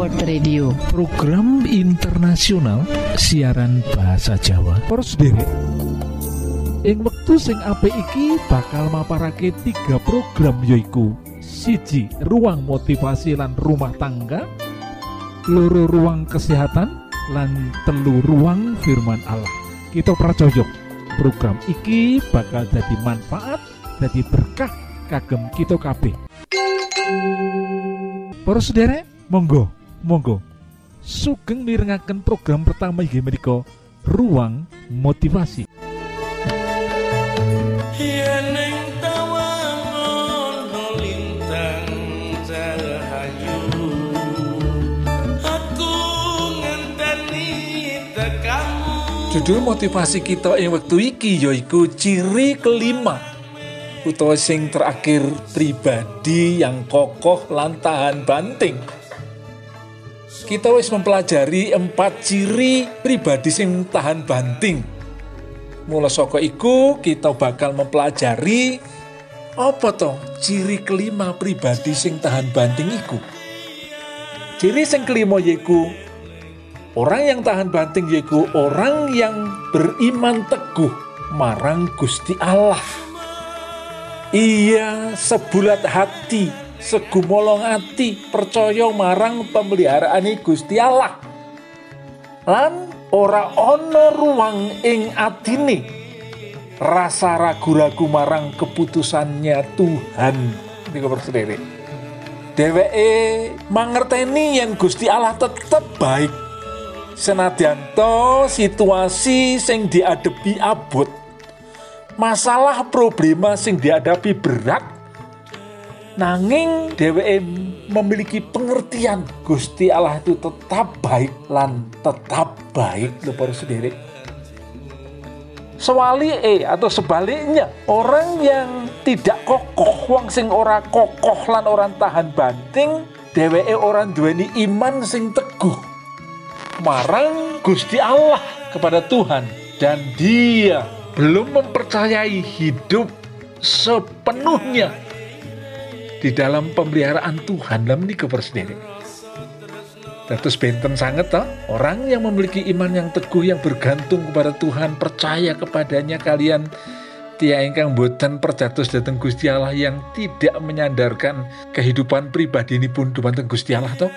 World Radio. Program internasional siaran bahasa Jawa. Poros derek ing wektu sing apik iki bakal maparake tiga program yoiku siji ruang motivasi lan rumah tangga. Loro ruang kesehatan. Lan telu ruang firman Allah. Kita pracojok program iki bakal jadi manfaat jadi berkah kagem kita kabeh. Para sederek monggo monggo. Sugeng mirengaken program pertama inggih menika ruang motivasi. Judul motivasi kita yang waktu iki yaiku ciri kelima utawa sing terakhir pribadi yang kokoh lantahan banting kita wis mempelajari empat ciri pribadi sing tahan banting. Mulai soko iku kita bakal mempelajari apa toh ciri kelima pribadi sing tahan banting iku. Ciri sing kelima yaiku orang yang tahan banting yaiku orang yang beriman teguh marang Gusti Allah. Iya sebulat hati, segumolong hati, percaya marang pemeliharaan Gusti Allah. Lan ora ono ruang ing atine rasa ragu-ragu marang keputusannya Tuhan. Niku sendiri. Dheweke mangerteni yang Gusti Allah tetep baik. Senadyan to situasi sing diadepi abot masalah problema sing dihadapi berat nanging dheweke memiliki pengertian Gusti Allah itu tetap baik lan tetap baik. Lho para sendiri. Sewali eh atau sebaliknya orang yang tidak kokoh wong sing ora kokoh lan orang tahan banting dheweke orang duweni iman sing teguh. Marang Gusti Allah kepada Tuhan dan dia belum mempercayai hidup sepenuhnya di dalam pemeliharaan Tuhan dalam ini sendiri. Terus benten sangat toh, orang yang memiliki iman yang teguh yang bergantung kepada Tuhan, percaya kepadanya kalian tia ingkang boten percatus datang Gusti Allah yang tidak menyandarkan kehidupan pribadi ini pun dumateng Gusti Allah toh.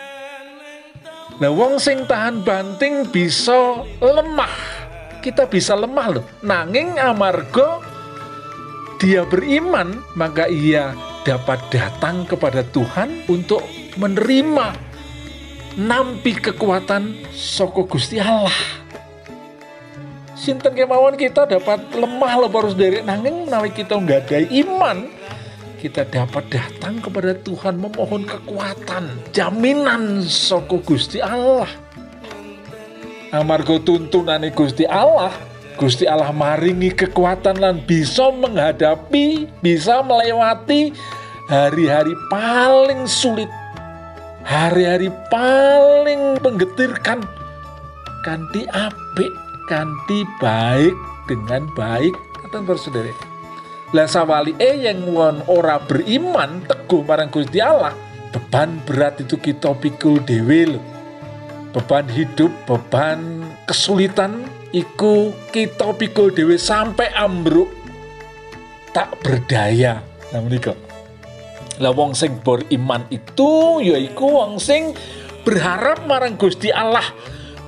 Nah wong sing tahan banting bisa lemah kita bisa lemah loh. Nanging amargo dia beriman, maka ia dapat datang kepada Tuhan untuk menerima nampi kekuatan soko Gusti Allah. Sinten kemauan kita dapat lemah loh harus dari nanging menawi kita nggak ada iman kita dapat datang kepada Tuhan memohon kekuatan jaminan soko Gusti Allah amarga tuntunane Gusti Allah Gusti Allah maringi kekuatan lan bisa menghadapi bisa melewati hari-hari paling sulit hari-hari paling menggetirkan kanti apik kanti baik dengan baik kata saudara lah sawali eh yang won ora beriman teguh marang Gusti Allah beban berat itu kita pikul dewi beban hidup, beban kesulitan iku kita pikul dewe sampai ambruk tak berdaya. Nah menika. Lah wong sing beriman itu yaiku wong sing berharap marang Gusti Allah.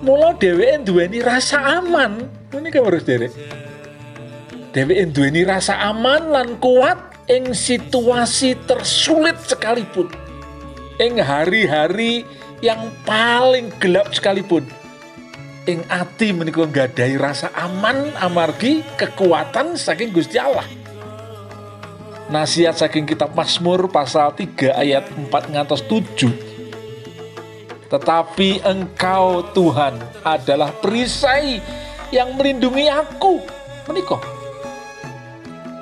Mula dheweke duweni rasa aman. Menika harus derek. Dheweke duweni rasa aman lan kuat ing situasi tersulit sekalipun. Ing hari-hari yang paling gelap sekalipun ing ati menika nggadahi rasa aman amargi kekuatan saking Gusti Allah. Nasihat saking kitab Mazmur pasal 3 ayat 4 ngantos 7. Tetapi engkau Tuhan adalah perisai yang melindungi aku. Menikah.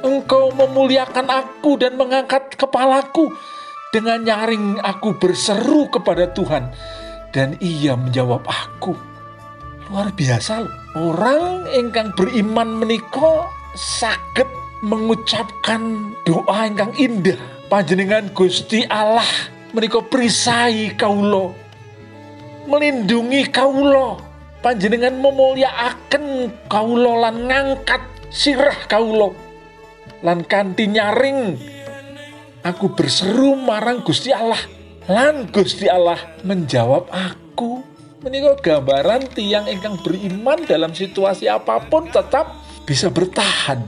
Engkau memuliakan aku dan mengangkat kepalaku dengan nyaring aku berseru kepada Tuhan dan ia menjawab aku. Luar biasa loh. Orang ingkang beriman meniko sakit mengucapkan doa ingkang indah. Panjenengan Gusti Allah meniko perisai kaulo. melindungi kaulo panjenengan memulyakaken kaulo lan ngangkat sirah kaulo lan kanthi nyaring aku berseru marang Gusti Allah lan Gusti Allah menjawab aku menika gambaran tiang ingkang beriman dalam situasi apa pun tetap bisa bertahan.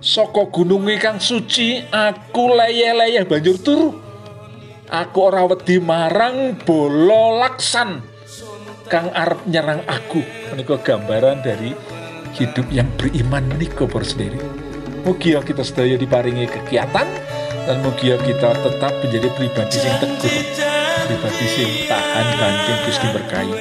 Soko gunung kang suci aku leye-leye banjur turu. Aku ora wedi marang bolo laksan kang arep nyerang aku. Menika gambaran dari hidup yang beriman menika sendiri. Mugi kita sedaya diparingi kegiatan dan mugi kita tetap menjadi pribadi yang teguh pribadi yang tahan banting Gusti berkahi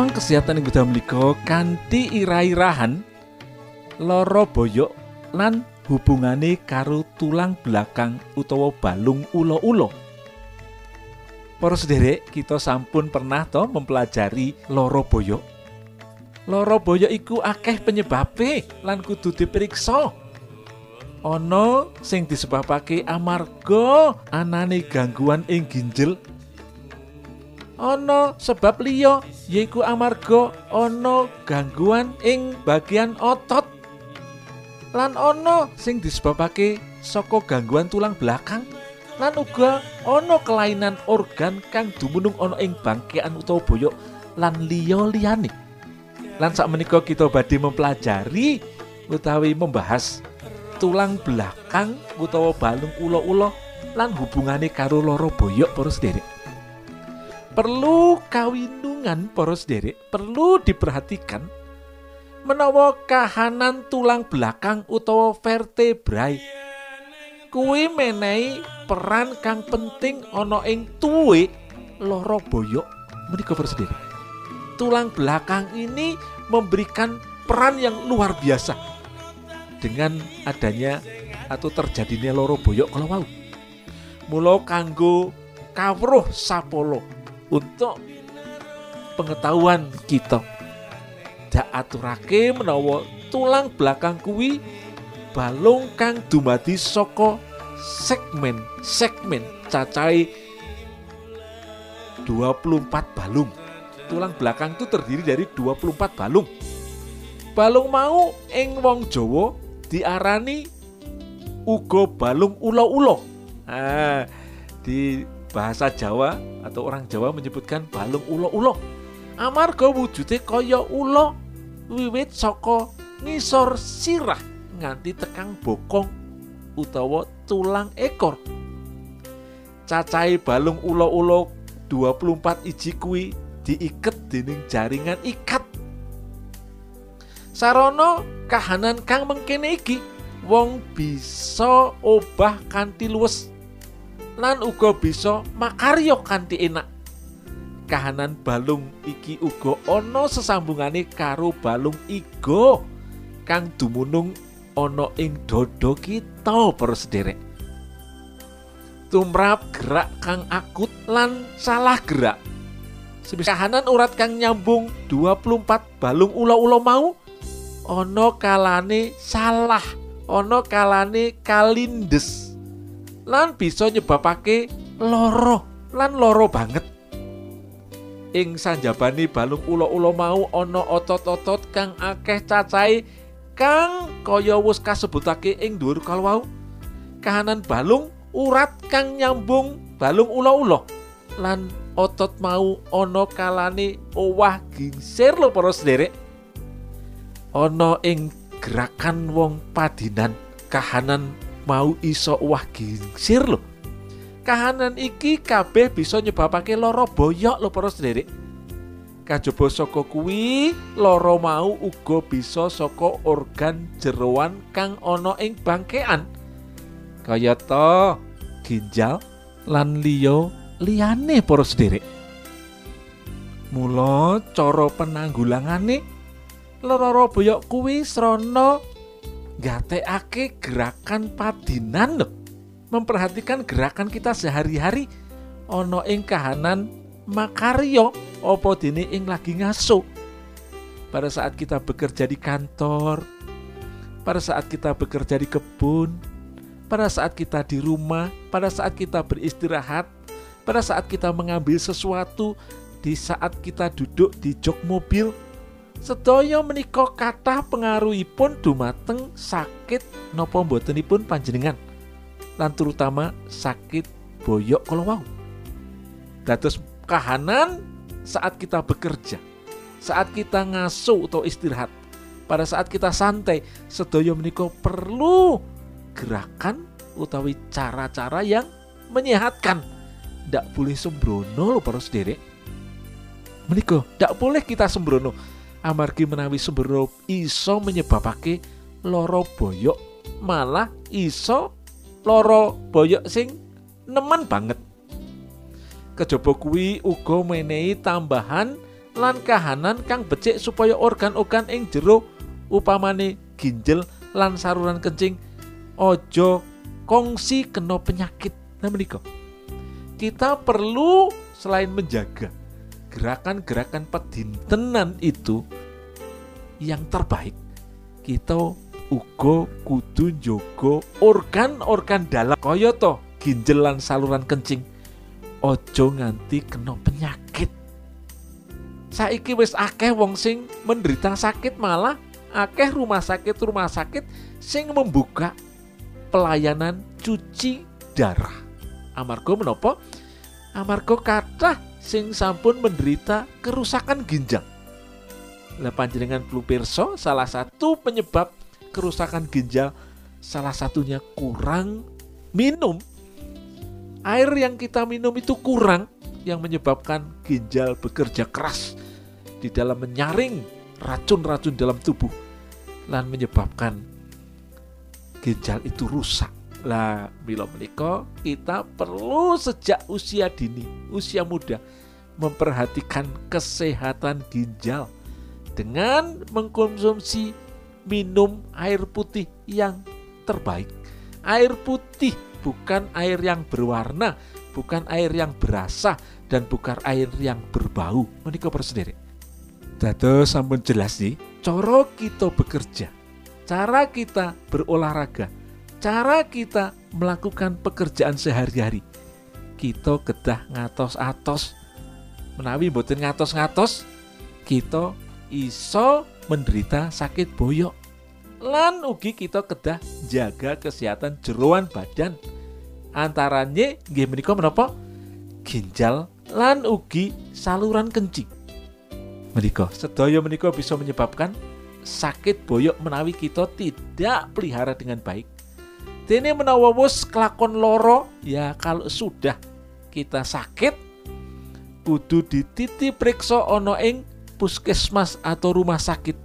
ruang kesehatan yang udah meliko kanti ira-irahan loro boyok lan hubungane karo tulang belakang utawa balung ulo-ulo Para sederek, kita sampun pernah toh mempelajari loro boyok. Loro boyok iku akeh penyebabe lan kudu diperiksa. Ana sing disebabake amarga anane gangguan ing ginjel ana sebab liya yaiku amarga ana gangguan ing bagian otot. Lan ana sing disebabake saka gangguan tulang belakang. Lan uga ana kelainan organ kang dumunung ana ing bangkean utawa boyok lan liya liyane. Lan sak menika kita badhe mempelajari utawi membahas tulang belakang utawa balung ulo-ulo lan hubungane karo loro boyok para sederek perlu kawinungan poros derek. Perlu diperhatikan menawa kahanan tulang belakang utawa vertebrae kuwi menehi peran kang penting ana ing tuwe loro boyok. Menika sendiri tulang belakang ini memberikan peran yang luar biasa dengan adanya atau terjadinya loro boyok kalau mau mulo kanggo kawruh sapolo untuk pengetahuan kita. Dak aturake menawa tulang belakang kuwi balung kang dumadi saka segmen segmen cacai 24 balung. Tulang belakang itu terdiri dari 24 balung. Balung mau ing wong Jawa diarani uga balung ulo-ulo. Nah, di bahasa Jawa atau orang Jawa menyebutkan balung ulo-ulo. Amarga wujude kaya ulo wiwit saka ngisor sirah nganti tekang bokong utawa tulang ekor. Cacai balung ulo-ulo 24 iji kuwi diiket dening jaringan ikat. Sarono kahanan kang mengkene iki wong bisa obah kanthi luwes lan uga bisa makaryo kanthi enak. Kahanan balung iki uga ana sesambungane karo balung igo kang dumunung ana ing dada kita para sederek. Tumrap gerak kang akut lan salah gerak. Kahanan urat kang nyambung 24 balung ulo-ulo mau ana kalane salah, ana kalane kalindes. Lan bisa nyebabake loro lan loro banget. Ing sanjabani balung ulo-ulo mau ana otot-otot kang akeh cacahe kang kaya wis kasebutake ing dhuwur kalwau. Kahanan balung urat kang nyambung balung ulo-ulo lan otot mau ana kalane owah gingsir lho para sederek. Ana ing gerakan wong padinan kahanan mau iso owah gingsir lho. Kahanan iki kabeh bisa nyebabake lara boyok lho para sederek. Kajaba saka kuwi lara mau uga bisa saka organ jeroan kang ana ing bangkean. Kayata ginjal lan liya liyane para sederek. Mula cara penanggulangane lara boyok kuwi srana gatekake gerakan padinan lho. Memperhatikan gerakan kita sehari-hari ana ing kahanan makaryo apa dene ing lagi ngaso. Pada saat kita bekerja di kantor, pada saat kita bekerja di kebun, pada saat kita di rumah, pada saat kita beristirahat, pada saat kita mengambil sesuatu, di saat kita duduk di jok mobil, sedaya menika kathah pengaruhipun dumateng sakit napa mbotenipun panjenengan lan terutama sakit boyok kalau wau. Dados kahanan saat kita bekerja, saat kita ngasuh atau istirahat, pada saat kita santai, sedaya menika perlu gerakan utawi cara-cara yang menyehatkan. Tidak boleh sembrono loh para sederek. Menika tidak boleh kita sembrono. Amargi menawi sembrono iso menyebabake loro boyok malah iso loro boyok sing nemen banget. Kejaba kuwi uga menehi tambahan lan kahanan kang becik supaya organ-organ ing jero upamane ginjel lan saluran kencing ojo kongsi kena penyakit. Nah menika. Kita perlu selain menjaga gerakan-gerakan pedintenan itu yang terbaik, kita uga kudu njogo organ-organ dalam. Kaya to ginjal lan saluran kencing. Ojo nganti kena penyakit. Saiki wis akeh wong sing menderita sakit malah akeh rumah sakit rumah sakit sing membuka pelayanan cuci darah. Amarga menapa? Amarga kathah sing sampun menderita kerusakan ginjal lah panjenengan perlu pirsa salah satu penyebab kerusakan ginjal salah satunya kurang minum. Air yang kita minum itu kurang yang menyebabkan ginjal bekerja keras di dalam menyaring racun-racun dalam tubuh dan menyebabkan ginjal itu rusak. Lah, bila menika kita perlu sejak usia dini, usia muda memperhatikan kesehatan ginjal dengan mengkonsumsi minum air putih yang terbaik. Air putih bukan air yang berwarna, bukan air yang berasa, dan bukan air yang berbau. Menika sendiri. Dados sampun jelas nih, cara kita bekerja, cara kita berolahraga, cara kita melakukan pekerjaan sehari-hari. Kita kedah ngatos-atos, menawi mboten ngatos-ngatos, kita iso menderita sakit boyok. Lan ugi kita kedah jaga kesehatan jeroan badan. Antaranya nggih menika menapa? Ginjal lan ugi saluran kencing. Menika sedaya menika bisa menyebabkan sakit boyok menawi kita tidak pelihara dengan baik dene menawa kelakon loro ya kalau sudah kita sakit kudu dititi periksa ono ing puskesmas atau rumah sakit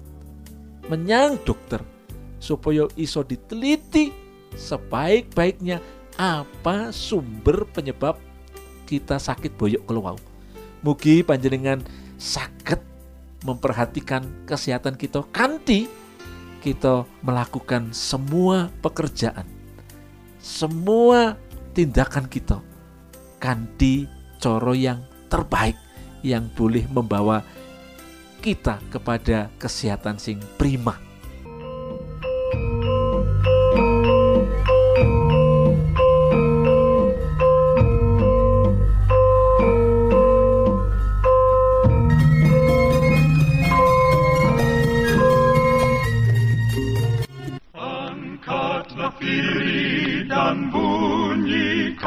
menyang dokter supaya iso diteliti sebaik-baiknya apa sumber penyebab kita sakit boyok keluar. Mugi panjenengan sakit memperhatikan kesehatan kita kanti kita melakukan semua pekerjaan semua tindakan kita kanti coro yang terbaik yang boleh membawa kita kepada kesehatan sing prima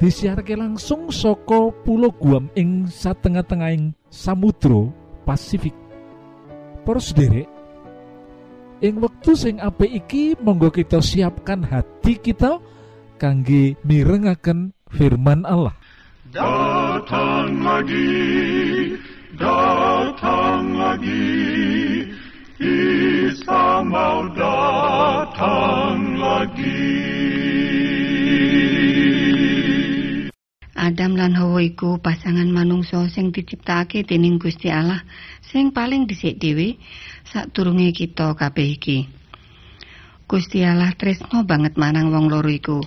disiarke langsung soko pulau Guam ing satengah-tengahing Samudro Pasifik. Poros derek ing wektu sing apik iki monggo kita siapkan hati kita kangge mirengaken firman Allah. Datang lagi, datang lagi, Isa mau datang lagi. Adam lan Hawa iku pasangan manungsa sing diciptakake dening Gusti Allah sing paling dhisik dhewe sadurunge kita kabeh iki. Gusti Allah tresno banget marang wong loro iku.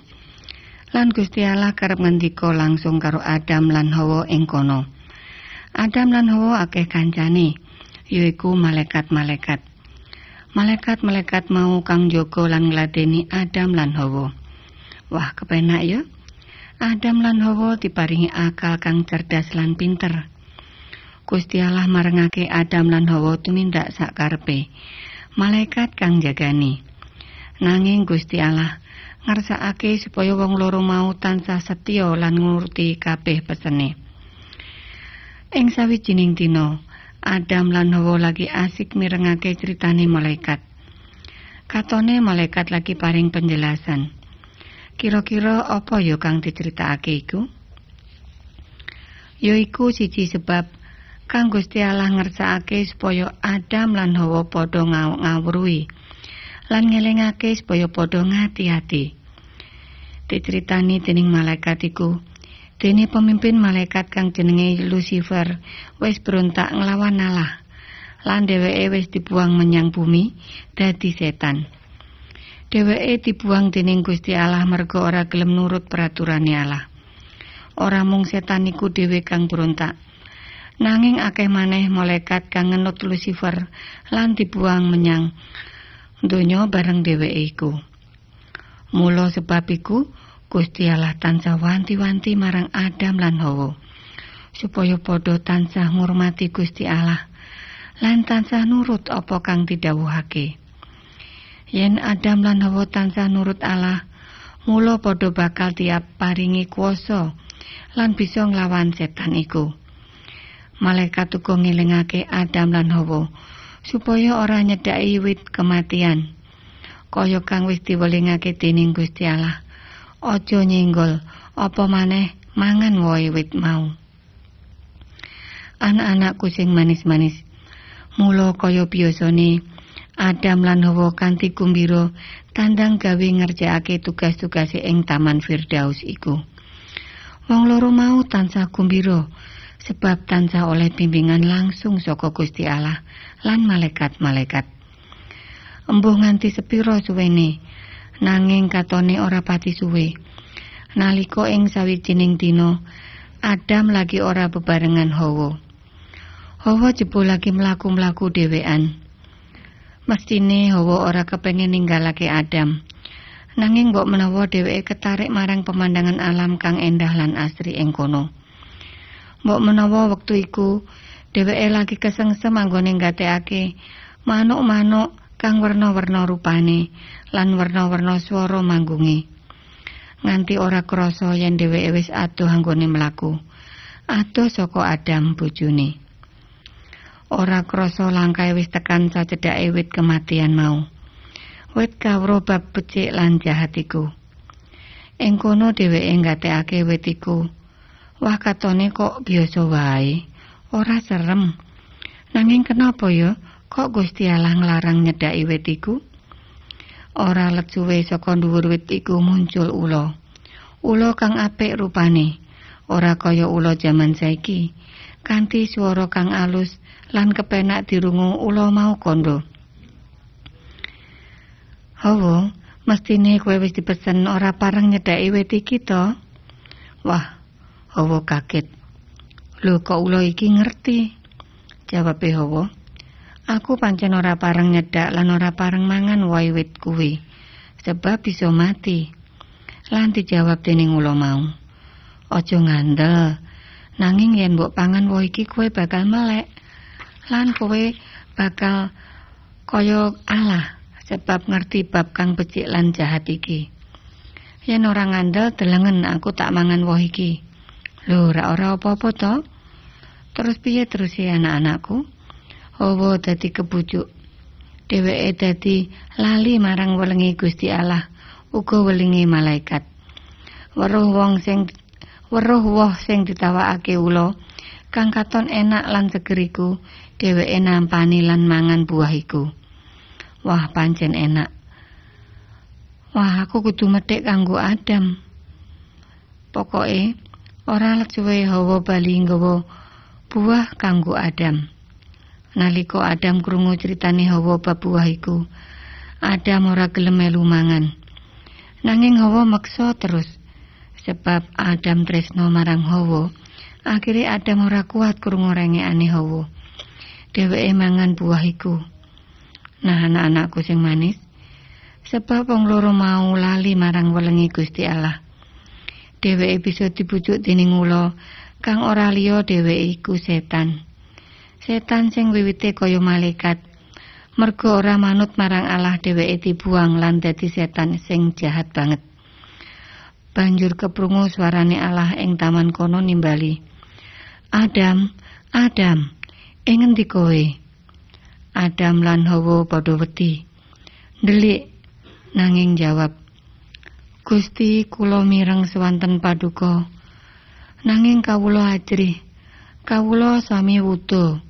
Lan Gusti Allah kerep ngendika langsung karo Adam lan Hawa ing kono. Adam lan Hawa akeh kancane, yaiku malaikat-malaikat. Malaikat-malaikat mau kang jaga lan ngladeni Adam lan Hawa. Wah, kepenak ya. Adam lan Hawa diparingi akal kang cerdas lan pinter. Gusti Allah marengake Adam lan Hawa tumindak sakarepe. Malaikat kang jagani. Nanging Gusti Allah ngersakake supaya wong loro mau tansah setya lan nguruti kabeh pesene. Ing sawijining dina, Adam lan Hawa lagi asik mirengake critane malaikat. Katone malaikat lagi paring penjelasan. Kira-kira apa ya kang diceritakake iku? Yaiku siji sebab kang Gusti Allah ngersakake supaya Adam lan Hawa padha ngawruhi lan ngelingake supaya padha ngati-ati. Diceritani dening malaikat iku, dene pemimpin malaikat kang jenenge Lucifer wis berontak nglawan Allah. Lan dheweke wis dibuang menyang bumi dadi setan. Dheweke dibuang dening Gusti Allah merga ora gelem nurut peraturane Allah. Ora mung setan iku dhewe kang berontak. Nanging akeh maneh malaikat kang ngenut Lucifer lan dibuang menyang donya bareng dheweke iku. Mula sebab iku Gusti Allah tansah wanti-wanti marang Adam lan Hawa supaya padha tansah ngurmati Gusti Allah lan tansah nurut apa kang didhawuhake. Yen Adam lan Hawa tansah nurut Allah, mula padha bakal tiap paringi kuasa lan bisa nglawan setan iku. Malaikat uga ngelingake Adam lan Hawa supaya ora nyedaki wit kematian. Kaya kang wis diwelingake dening Gusti Allah. Aja nyenggol apa maneh mangan wohe wit mau. Anak-anakku sing manis-manis, mula kaya biasane Adam lan Hawa kanthi kumbira tandang gawe ngerjakake tugas-tugase ing Taman Firdaus iku. Wong loro mau tansah kumbira sebab tansah oleh bimbingan langsung saka Gusti Allah lan malaikat-malaikat. Embuh nganti sepiro suwene, nanging katone ora pati suwe. Nalika ing sawijining dina, Adam lagi ora bebarengan Hawa. Hawa jebul lagi mlaku-mlaku dhewean. Mestine Hawa ora kepengin ninggalake Adam. Nanging mbok menawa dheweke ketarik marang pemandangan alam kang endah lan asri ing kono. Mbok menawa wektu iku dheweke lagi kesengsem anggone nggatekake manuk-manuk kang werna-werna rupane lan werna-werna swara manggunge. Nganti ora krasa yen dheweke wis adoh anggone mlaku. Adoh saka Adam bojone. Ora krasa langkae wis tekan sacedhake wit kematian mau. Wit kawruh bab becik lan jahat iku. Ing kono dheweke nggatekake wit iku. Wah katone kok biasa wae, ora serem. Nanging kenapa ya kok Gusti Allah nglarang nyedhaki wit iku? Ora let suwe saka dhuwur wit iku muncul ula. Ula kang apik rupane, ora kaya ula jaman saiki, kanthi swara kang alus lan kepenak dirungu ula mau kondo. Hawa, mestine kowe wis dipesen ora pareng nyedhaki wit iki to? Wah, Hawa kaget. Lho kok ula iki ngerti? Jawab Hawa. Aku pancen ora pareng nyedak lan ora pareng mangan wae wit kuwi. Sebab bisa mati. Lan dijawab dening ula mau. Aja ngandel. Nanging yen mbok pangan wae iki kowe bakal melek. Lan kowe bakal kaya Allah sebab ngerti bab kang becik lan jahat iki. Yen ora ngandel delengen aku tak mangan woh iki. Lho, ora ora apa-apa to? Terus piye terus ya anak-anakku? Hawa dadi kebujuk. Dheweke dadi lali marang welengi Gusti Allah, uga welingi malaikat. Weruh wong sing weruh woh sing ditawakake ula kang katon enak lan seger iku, dheweke nampani lan mangan buah iku. Wah, pancen enak. Wah, aku kudu medhek kanggo Adam. Pokoke ora let suwe hawa bali nggawa buah kanggo Adam. Nalika Adam krungu critane Hawa bab buah iku, Adam ora gelem melu mangan. Nanging Hawa maksa terus sebab Adam tresno marang Hawa. Akhire Adam ora kuat krungu rengekane Hawa. Dheweke mangan buah iku. Nah anak-anakku sing manis, sebab wong loro mau lali marang welengi Gusti Allah. Dheweke bisa dibujuk dening ula kang ora liya dheweke iku setan. Setan sing wiwite kaya malaikat. Mergo ora manut marang Allah dheweke dibuang lan dadi setan sing jahat banget. Banjur keprungu suarane Allah ing taman kono nimbali. Adam, Adam, ing ngendi kowe? Adam lan Hawa padha wedi. Delik nanging jawab. Gusti kula mireng swanten paduka. Nanging kawula ajrih. Kawula sami wudo.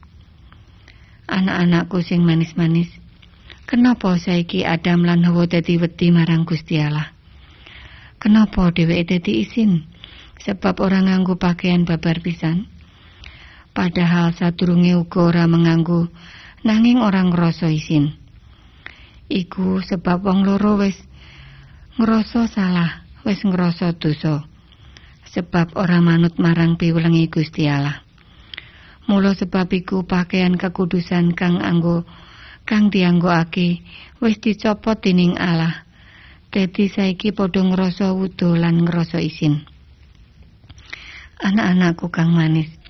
anak-anakku sing manis-manis. Kenapa saiki Adam lan Hawa dadi wedi marang Gusti Allah? Kenapa dheweke dadi isin? Sebab ora nganggo pakaian babar pisan. Padahal sadurunge uga ora menganggo nanging orang ngrasa isin. Iku sebab wong loro wis ngrasa salah, wis ngrasa dosa. Sebab ora manut marang piwelengi Gusti Allah. Mula sebab iku pakaian kekudusan kang anggo kang dianggoake wis dicopot dening Allah. Dadi saiki padha ngrasa wudo lan ngrasa isin. Anak-anakku kang manis.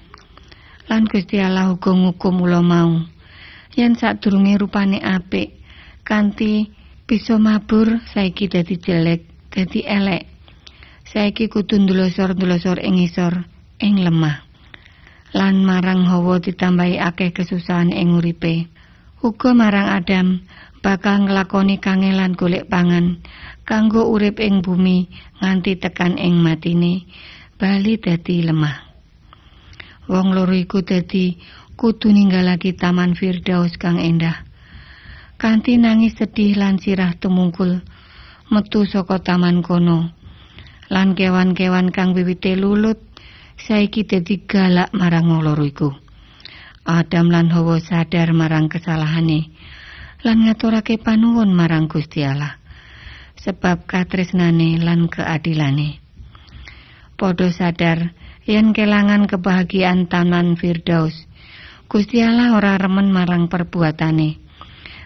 Lan Gusti Allah uga ngukum mula mau. Yen sadurunge rupane apik, kanthi bisa mabur saiki dadi jelek, dadi elek. Saiki kudu ndlosor-ndlosor ing isor, ing lemah. lan marang Hawa ditambahi akeh kesusahan ing uripe. Uga marang Adam bakal nglakoni kangelan golek pangan kanggo urip ing bumi nganti tekan ing matine bali dadi lemah. Wong loro iku dadi kudu ninggalake taman Firdaus kang endah. Kanti nangis sedih lan sirah tumungkul metu saka taman kono. Lan kewan-kewan kang wiwite lulut saiki dadi galak marang loro iku. Adam lan Hawa sadar marang kesalahane lan ngaturake panuwun marang Gusti Allah. Sebab katresnane lan keadilane. Padha sadar yen kelangan kebahagiaan taman Firdaus. Gusti Allah ora remen marang perbuatane.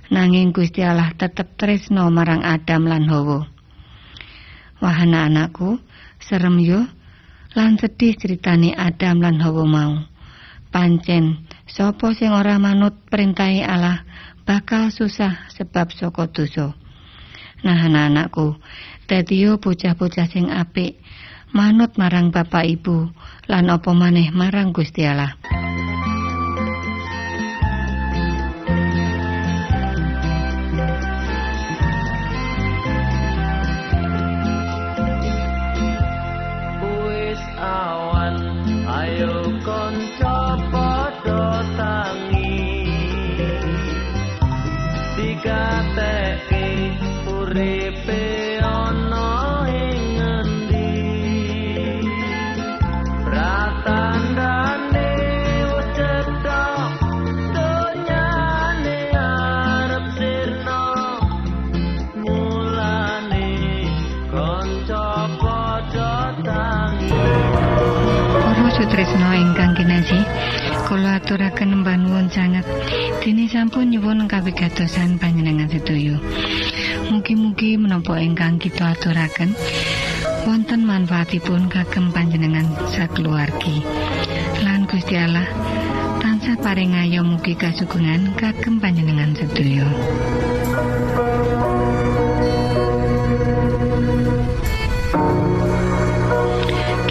Nanging Gusti Allah tetep tresno marang Adam lan Hawa. Wah anak-anakku, serem yo lan sedih ceritane Adam lan Hawa mau. Pancen sapa sing ora manut perintahe Allah bakal susah sebab saka dosa. Nah anak-anakku, dadi yo bocah-bocah sing apik manut marang bapak ibu lan apa maneh marang Gusti Allah. Sutresna ingkang kinasih, kula aturaken mbanuwun sanget dene sampun nyuwun kawigatosan panjenengan sedaya. Mugi-mugi menapa ingkang kita aturaken wonten manfaatipun kagem panjenengan sakeluargi. Lan Gusti Allah tansah paring ayo mugi kasugengan kagem panjenengan sedaya.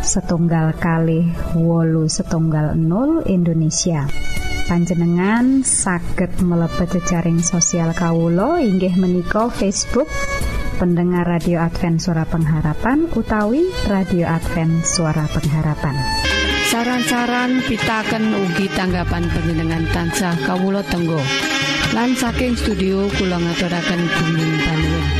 setunggal kali wolu setunggal 0 Indonesia. Panjenengan saged mlebet jejaring sosial Kawulo inggih menika Facebook pendengar radio Advent suara pengharapan utawi radio Advent suara pengharapan. Saran-saran pitaken ugi tanggapan panjenengan tansah kawulo tenggo. Lan saking studio kula ngaturaken bumi panuwun